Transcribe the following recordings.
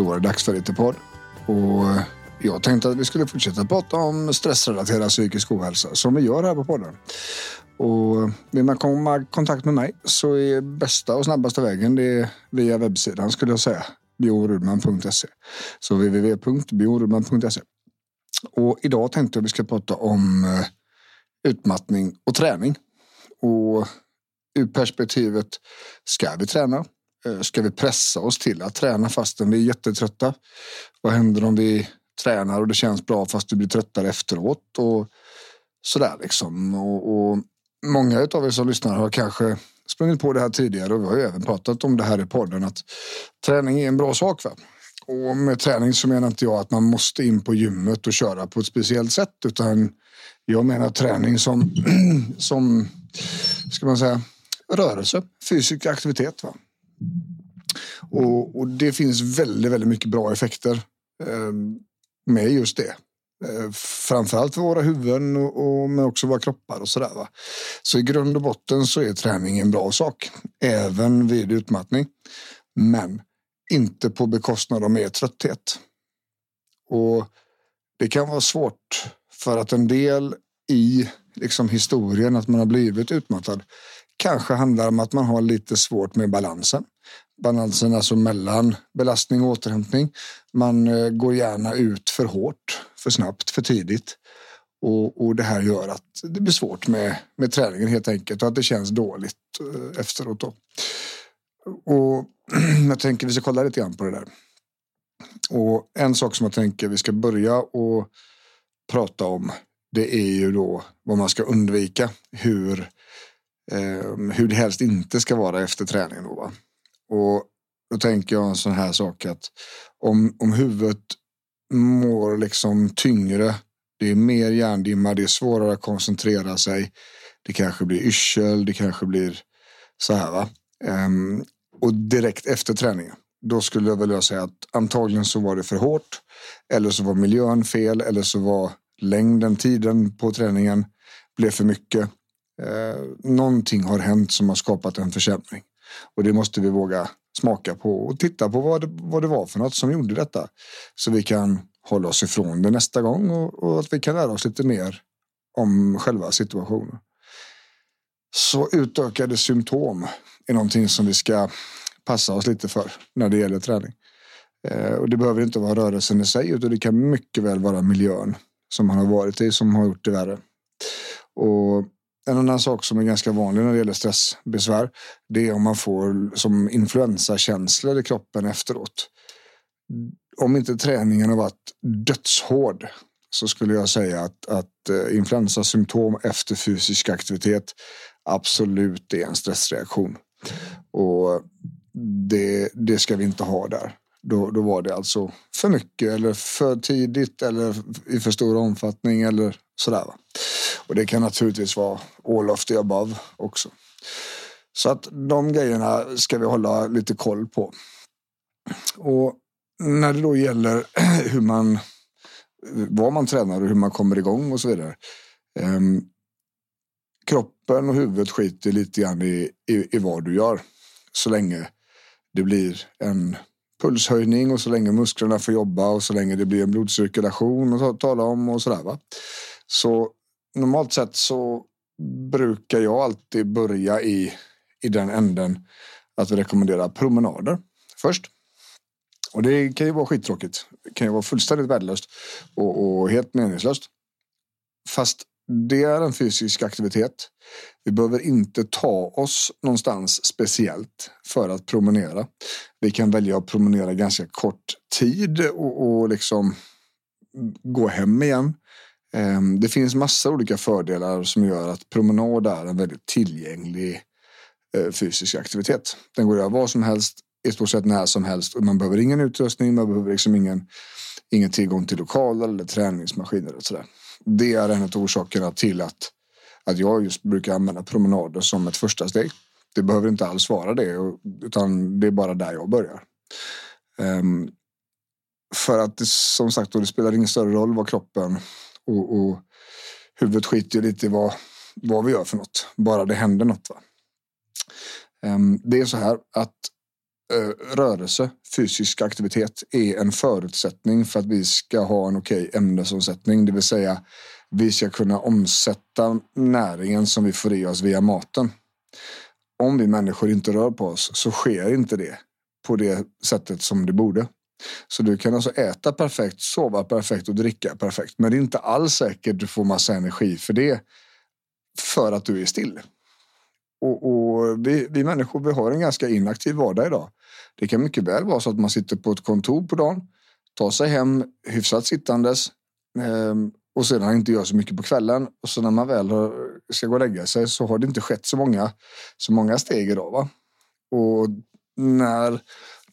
Då var det dags för lite podd. Och eh, jag tänkte att vi skulle fortsätta prata om stressrelaterad psykisk ohälsa som vi gör här på podden. Och eh, vill man komma i kontakt med mig så är bästa och snabbaste vägen det är via webbsidan skulle jag säga. biorudman.se. Så www.biorudman.se. Och idag tänkte jag att vi ska prata om eh, utmattning och träning. Och ur perspektivet, ska vi träna? Eh, ska vi pressa oss till att träna fastän vi är jättetrötta? Vad händer om vi tränar och det känns bra fast vi blir tröttare efteråt? Och sådär liksom. Och, och många av er som lyssnar har kanske sprungit på det här tidigare och vi har ju även pratat om det här i podden att träning är en bra sak. Va? Och med träning så menar inte jag att man måste in på gymmet och köra på ett speciellt sätt utan jag menar träning som, som ska man säga, rörelse, fysisk aktivitet. Va? Och, och det finns väldigt, väldigt mycket bra effekter eh, med just det. Eh, framförallt för våra huvuden och, och men också våra kroppar och sådär. Va? Så i grund och botten så är träning en bra sak, även vid utmattning. Men inte på bekostnad av mer trötthet. Och det kan vara svårt för att en del i liksom historien att man har blivit utmattad kanske handlar om att man har lite svårt med balansen. Balansen alltså mellan belastning och återhämtning. Man eh, går gärna ut för hårt, för snabbt, för tidigt. Och, och det här gör att det blir svårt med, med träningen helt enkelt och att det känns dåligt eh, efteråt. Då. Och jag tänker vi ska kolla lite grann på det där. Och en sak som jag tänker vi ska börja och prata om det är ju då vad man ska undvika. Hur, eh, hur det helst inte ska vara efter träningen. Då, va? Och då tänker jag en sån här sak att om, om huvudet mår liksom tyngre, det är mer hjärndimma, det är svårare att koncentrera sig. Det kanske blir yrsel, det kanske blir så här va. Um, och direkt efter träningen, då skulle jag vilja säga att antagligen så var det för hårt. Eller så var miljön fel, eller så var längden, tiden på träningen blev för mycket. Eh, någonting har hänt som har skapat en försämring. Och det måste vi våga smaka på och titta på vad det, vad det var för något som gjorde detta. Så vi kan hålla oss ifrån det nästa gång och, och att vi kan lära oss lite mer om själva situationen. Så utökade symptom är någonting som vi ska passa oss lite för när det gäller träning. Eh, och det behöver inte vara rörelsen i sig utan det kan mycket väl vara miljön som man har varit i som har gjort det värre. Och en annan sak som är ganska vanlig när det gäller stressbesvär det är om man får som influensakänslor i kroppen efteråt. Om inte träningen har varit dödshård så skulle jag säga att, att eh, influensasymptom efter fysisk aktivitet absolut är en stressreaktion. Och det, det ska vi inte ha där. Då, då var det alltså för mycket eller för tidigt eller i för stor omfattning eller sådär. Va? Och det kan naturligtvis vara all of the above också. Så att de grejerna ska vi hålla lite koll på. Och när det då gäller hur man, vad man tränar och hur man kommer igång och så vidare. Um, kroppen och huvudet skiter lite grann i, i, i vad du gör. Så länge det blir en pulshöjning och så länge musklerna får jobba och så länge det blir en blodcirkulation att tala om och sådär. Va? Så normalt sett så brukar jag alltid börja i, i den änden att vi rekommenderar promenader först. Och det kan ju vara skittråkigt. Det kan ju vara fullständigt värdelöst och, och helt meningslöst. Fast det är en fysisk aktivitet. Vi behöver inte ta oss någonstans speciellt för att promenera. Vi kan välja att promenera ganska kort tid och, och liksom gå hem igen. Ehm, det finns massa olika fördelar som gör att promenad är en väldigt tillgänglig eh, fysisk aktivitet. Den går att göra vad som helst, i stort sett när som helst och man behöver ingen utrustning, man behöver liksom ingen, ingen tillgång till lokaler eller träningsmaskiner och sådär. Det är en av orsakerna till att, att jag just brukar använda promenader som ett första steg. Det behöver inte alls vara det, utan det är bara där jag börjar. Um, för att det, som sagt, då, det spelar ingen större roll vad kroppen och, och huvudet skiter lite i vad, vad vi gör för något. Bara det händer något. Va? Um, det är så här att Eh, rörelse, fysisk aktivitet är en förutsättning för att vi ska ha en okej okay ämnesomsättning. Det vill säga vi ska kunna omsätta näringen som vi får i oss via maten. Om vi människor inte rör på oss så sker inte det på det sättet som det borde. Så du kan alltså äta perfekt, sova perfekt och dricka perfekt. Men det är inte alls säkert du får massa energi för det. För att du är still. Och, och vi, vi, människor vi har en ganska inaktiv vardag idag. Det kan mycket väl vara så att man sitter på ett kontor på dagen, tar sig hem hyfsat sittandes eh, och sedan inte gör så mycket på kvällen. Och så när man väl ska gå och lägga sig så har det inte skett så många, så många steg idag. Va? Och när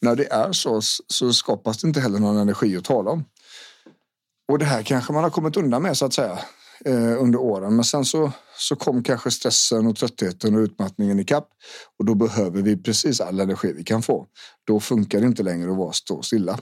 när det är så, så skapas det inte heller någon energi att tala om. Och det här kanske man har kommit undan med så att säga eh, under åren. Men sen så, så kom kanske stressen och tröttheten och utmattningen i kapp och då behöver vi precis all energi vi kan få. Då funkar det inte längre att vara stå stilla.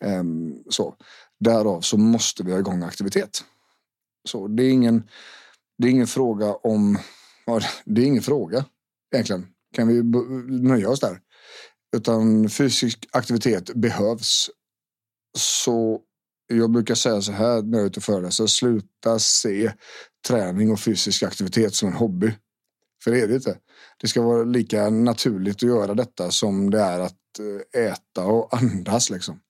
Ehm, så. Därav så måste vi ha igång aktivitet. Så det är ingen, det är ingen fråga om... Ja, det är ingen fråga egentligen. Kan vi nöja oss där? Utan fysisk aktivitet behövs. Så jag brukar säga så här när jag är ute och föreläser. Sluta se träning och fysisk aktivitet som en hobby. För det är det inte. Det ska vara lika naturligt att göra detta som det är att eh, äta och andas. Liksom.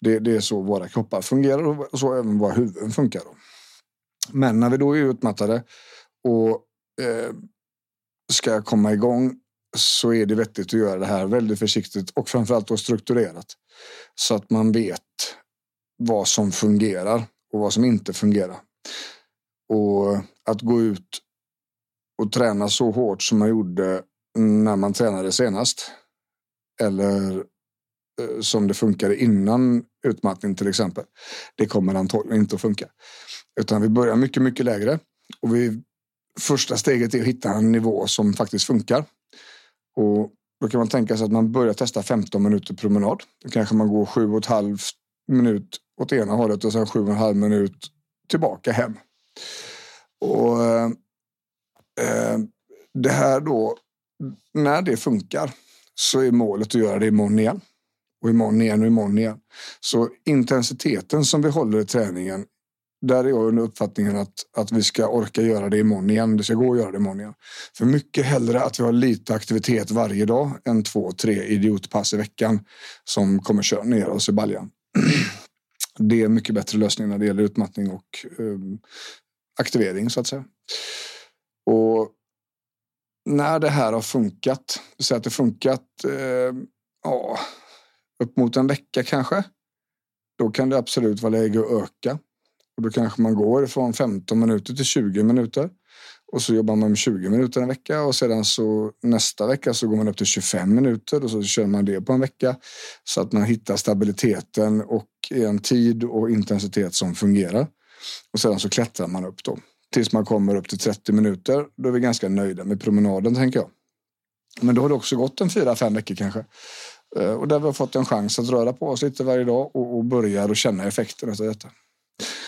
Det, det är så våra kroppar fungerar och så även våra huvuden funkar. Men när vi då är utmattade och eh, ska komma igång så är det vettigt att göra det här väldigt försiktigt och framförallt då strukturerat. Så att man vet vad som fungerar och vad som inte fungerar. Och att gå ut och träna så hårt som man gjorde när man tränade senast. Eller eh, som det funkade innan utmattning till exempel. Det kommer antagligen inte att funka. Utan vi börjar mycket, mycket lägre. Och vi, första steget är att hitta en nivå som faktiskt funkar. Och då kan man tänka sig att man börjar testa 15 minuter promenad. Då kanske man går 7,5 minut åt ena hållet och sen 7,5 minut tillbaka hem. Och eh, det här då, när det funkar så är målet att göra det imorgon igen. Och imorgon igen och imorgon igen. Så intensiteten som vi håller i träningen där är jag under uppfattningen att, att vi ska orka göra det imorgon igen. Det ska gå att göra det imorgon igen. För mycket hellre att vi har lite aktivitet varje dag än två, tre idiotpass i veckan som kommer köra ner oss i baljan. Det är en mycket bättre lösning när det gäller utmattning och um, aktivering så att säga. Och när det här har funkat, så att det funkat eh, ja, upp mot en vecka kanske. Då kan det absolut vara läge att öka. Och då kanske man går från 15 minuter till 20 minuter. Och så jobbar man med 20 minuter en vecka och sedan så nästa vecka så går man upp till 25 minuter och så kör man det på en vecka. Så att man hittar stabiliteten och en tid och intensitet som fungerar. Och sedan så klättrar man upp då. Tills man kommer upp till 30 minuter. Då är vi ganska nöjda med promenaden tänker jag. Men då har det också gått en fyra, fem veckor kanske. Eh, och där vi har fått en chans att röra på oss lite varje dag och, och börjar och känna effekterna av detta.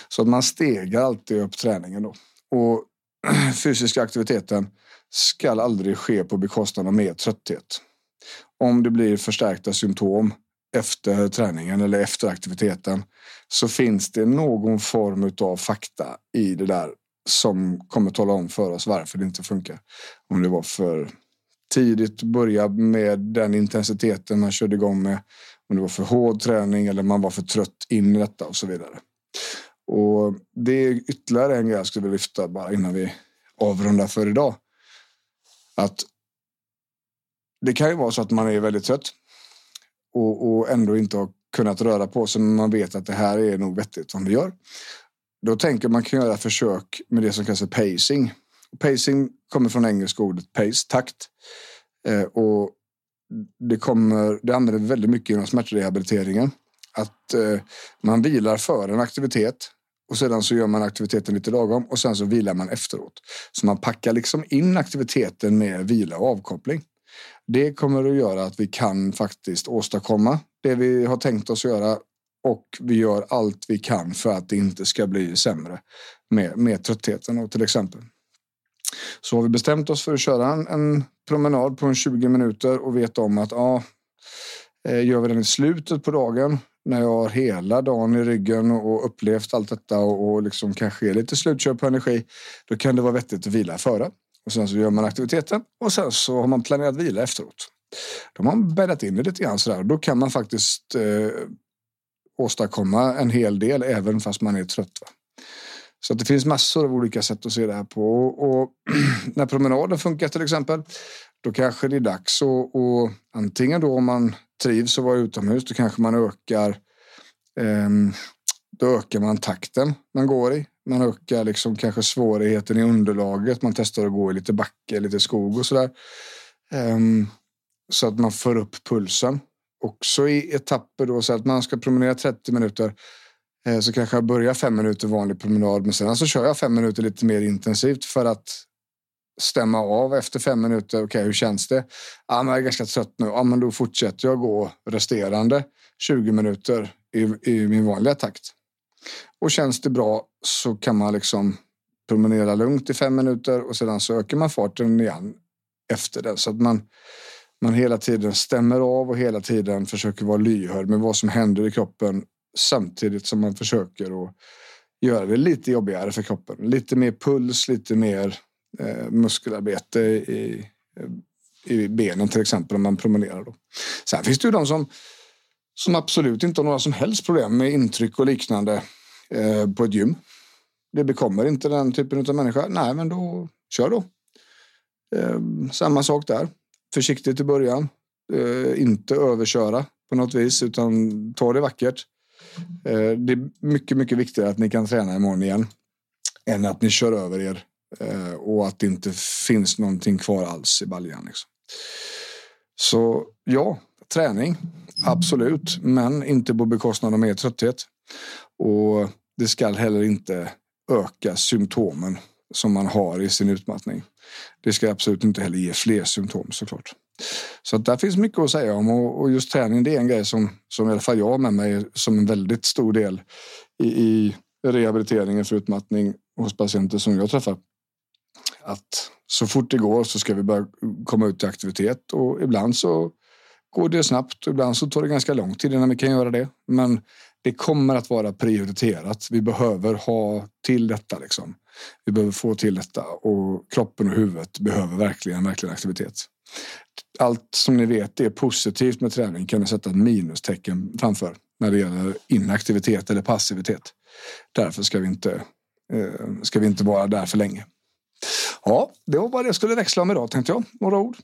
Så att man stegar alltid upp träningen då. Och fysiska aktiviteten ska aldrig ske på bekostnad av mer trötthet. Om det blir förstärkta symptom efter träningen eller efter aktiviteten så finns det någon form av fakta i det där som kommer tala om för oss varför det inte funkar. Om det var för tidigt börja med den intensiteten man körde igång med. Om det var för hård träning eller man var för trött in i detta och så vidare. Och det är ytterligare en grej jag skulle vilja lyfta bara innan vi avrundar för idag. Att det kan ju vara så att man är väldigt trött och, och ändå inte har kunnat röra på sig, men man vet att det här är nog vettigt som vi gör. då tänker man kan göra försök med det som kallas pacing. Pacing kommer från engelska ordet pace, takt. Eh, och det, kommer, det använder väldigt mycket inom smärtrehabiliteringen. Att eh, man vilar för en aktivitet och sedan så gör man aktiviteten lite lagom och sen så vilar man efteråt. Så man packar liksom in aktiviteten med vila och avkoppling. Det kommer att göra att vi kan faktiskt åstadkomma det vi har tänkt oss göra och vi gör allt vi kan för att det inte ska bli sämre med, med tröttheten och till exempel. Så har vi bestämt oss för att köra en, en promenad på en 20 minuter och vet om att ja, eh, gör vi den i slutet på dagen när jag har hela dagen i ryggen och upplevt allt detta och, och liksom kanske är lite slutkörd på energi, då kan det vara vettigt att vila före. Och sen så gör man aktiviteten och sen så har man planerat vila efteråt. De har bäddat in det lite grann sådär. Då kan man faktiskt eh, åstadkomma en hel del även fast man är trött. Va? Så det finns massor av olika sätt att se det här på. Och när promenaden funkar till exempel, då kanske det är dags att och antingen då om man trivs att vara utomhus, då kanske man ökar eh, då ökar man takten man går i. Man ökar liksom kanske svårigheten i underlaget. Man testar att gå i lite backe, lite skog och sådär. Um, så att man får upp pulsen. Också i etapper då, så att man ska promenera 30 minuter. Eh, så kanske jag börjar fem minuter vanlig promenad, men sen så kör jag fem minuter lite mer intensivt för att stämma av efter fem minuter. Okej, okay, hur känns det? Ja, men jag är ganska trött nu. Ja, men då fortsätter jag gå resterande 20 minuter i, i min vanliga takt. Och känns det bra så kan man liksom promenera lugnt i fem minuter och sedan så ökar man farten igen efter det så att man man hela tiden stämmer av och hela tiden försöker vara lyhörd med vad som händer i kroppen samtidigt som man försöker att göra det lite jobbigare för kroppen. Lite mer puls, lite mer eh, muskelarbete i, i benen till exempel om man promenerar. Då. Sen finns det ju de som, som absolut inte har några som helst problem med intryck och liknande eh, på ett gym. Det bekommer inte den typen av människa. Nej, men då kör då. Eh, samma sak där försiktigt i början. Eh, inte överköra på något vis utan ta det vackert. Eh, det är mycket, mycket viktigare att ni kan träna imorgon igen än att ni kör över er eh, och att det inte finns någonting kvar alls i baljan. Liksom. Så ja, träning, absolut, men inte på bekostnad av mer trötthet. Och det ska heller inte öka symptomen som man har i sin utmattning. Det ska absolut inte heller ge fler symptom såklart. Så att där finns mycket att säga om och, just träning det är en grej som, som i alla fall jag har med mig som en väldigt stor del i, i rehabiliteringen för utmattning hos patienter som jag träffar. Att så fort det går så ska vi börja komma ut i aktivitet och ibland så går det snabbt och ibland så tar det ganska lång tid innan vi kan göra det. Men det kommer att vara prioriterat. Vi behöver ha till detta liksom. Vi behöver få till detta och kroppen och huvudet behöver verkligen, verkligen aktivitet. Allt som ni vet är positivt med träning kan ni sätta ett minustecken framför när det gäller inaktivitet eller passivitet. Därför ska vi inte, eh, ska vi inte vara där för länge. Ja, det var det jag skulle växla om idag tänkte jag. Några ord.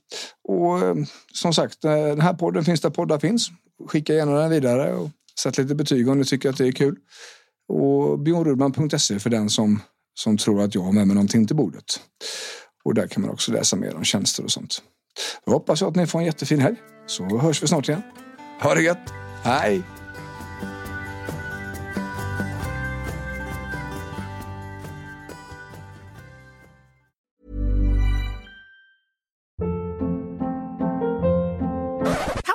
Och eh, som sagt, eh, den här podden finns där poddar finns. Skicka gärna den vidare och sätt lite betyg om ni tycker att det är kul. Och bjornrudman.se för den som som tror att jag har med mig någonting till bordet. Och där kan man också läsa mer om tjänster och sånt. Då hoppas jag att ni får en jättefin helg. Så hörs vi snart igen. Ha det gött. Hej!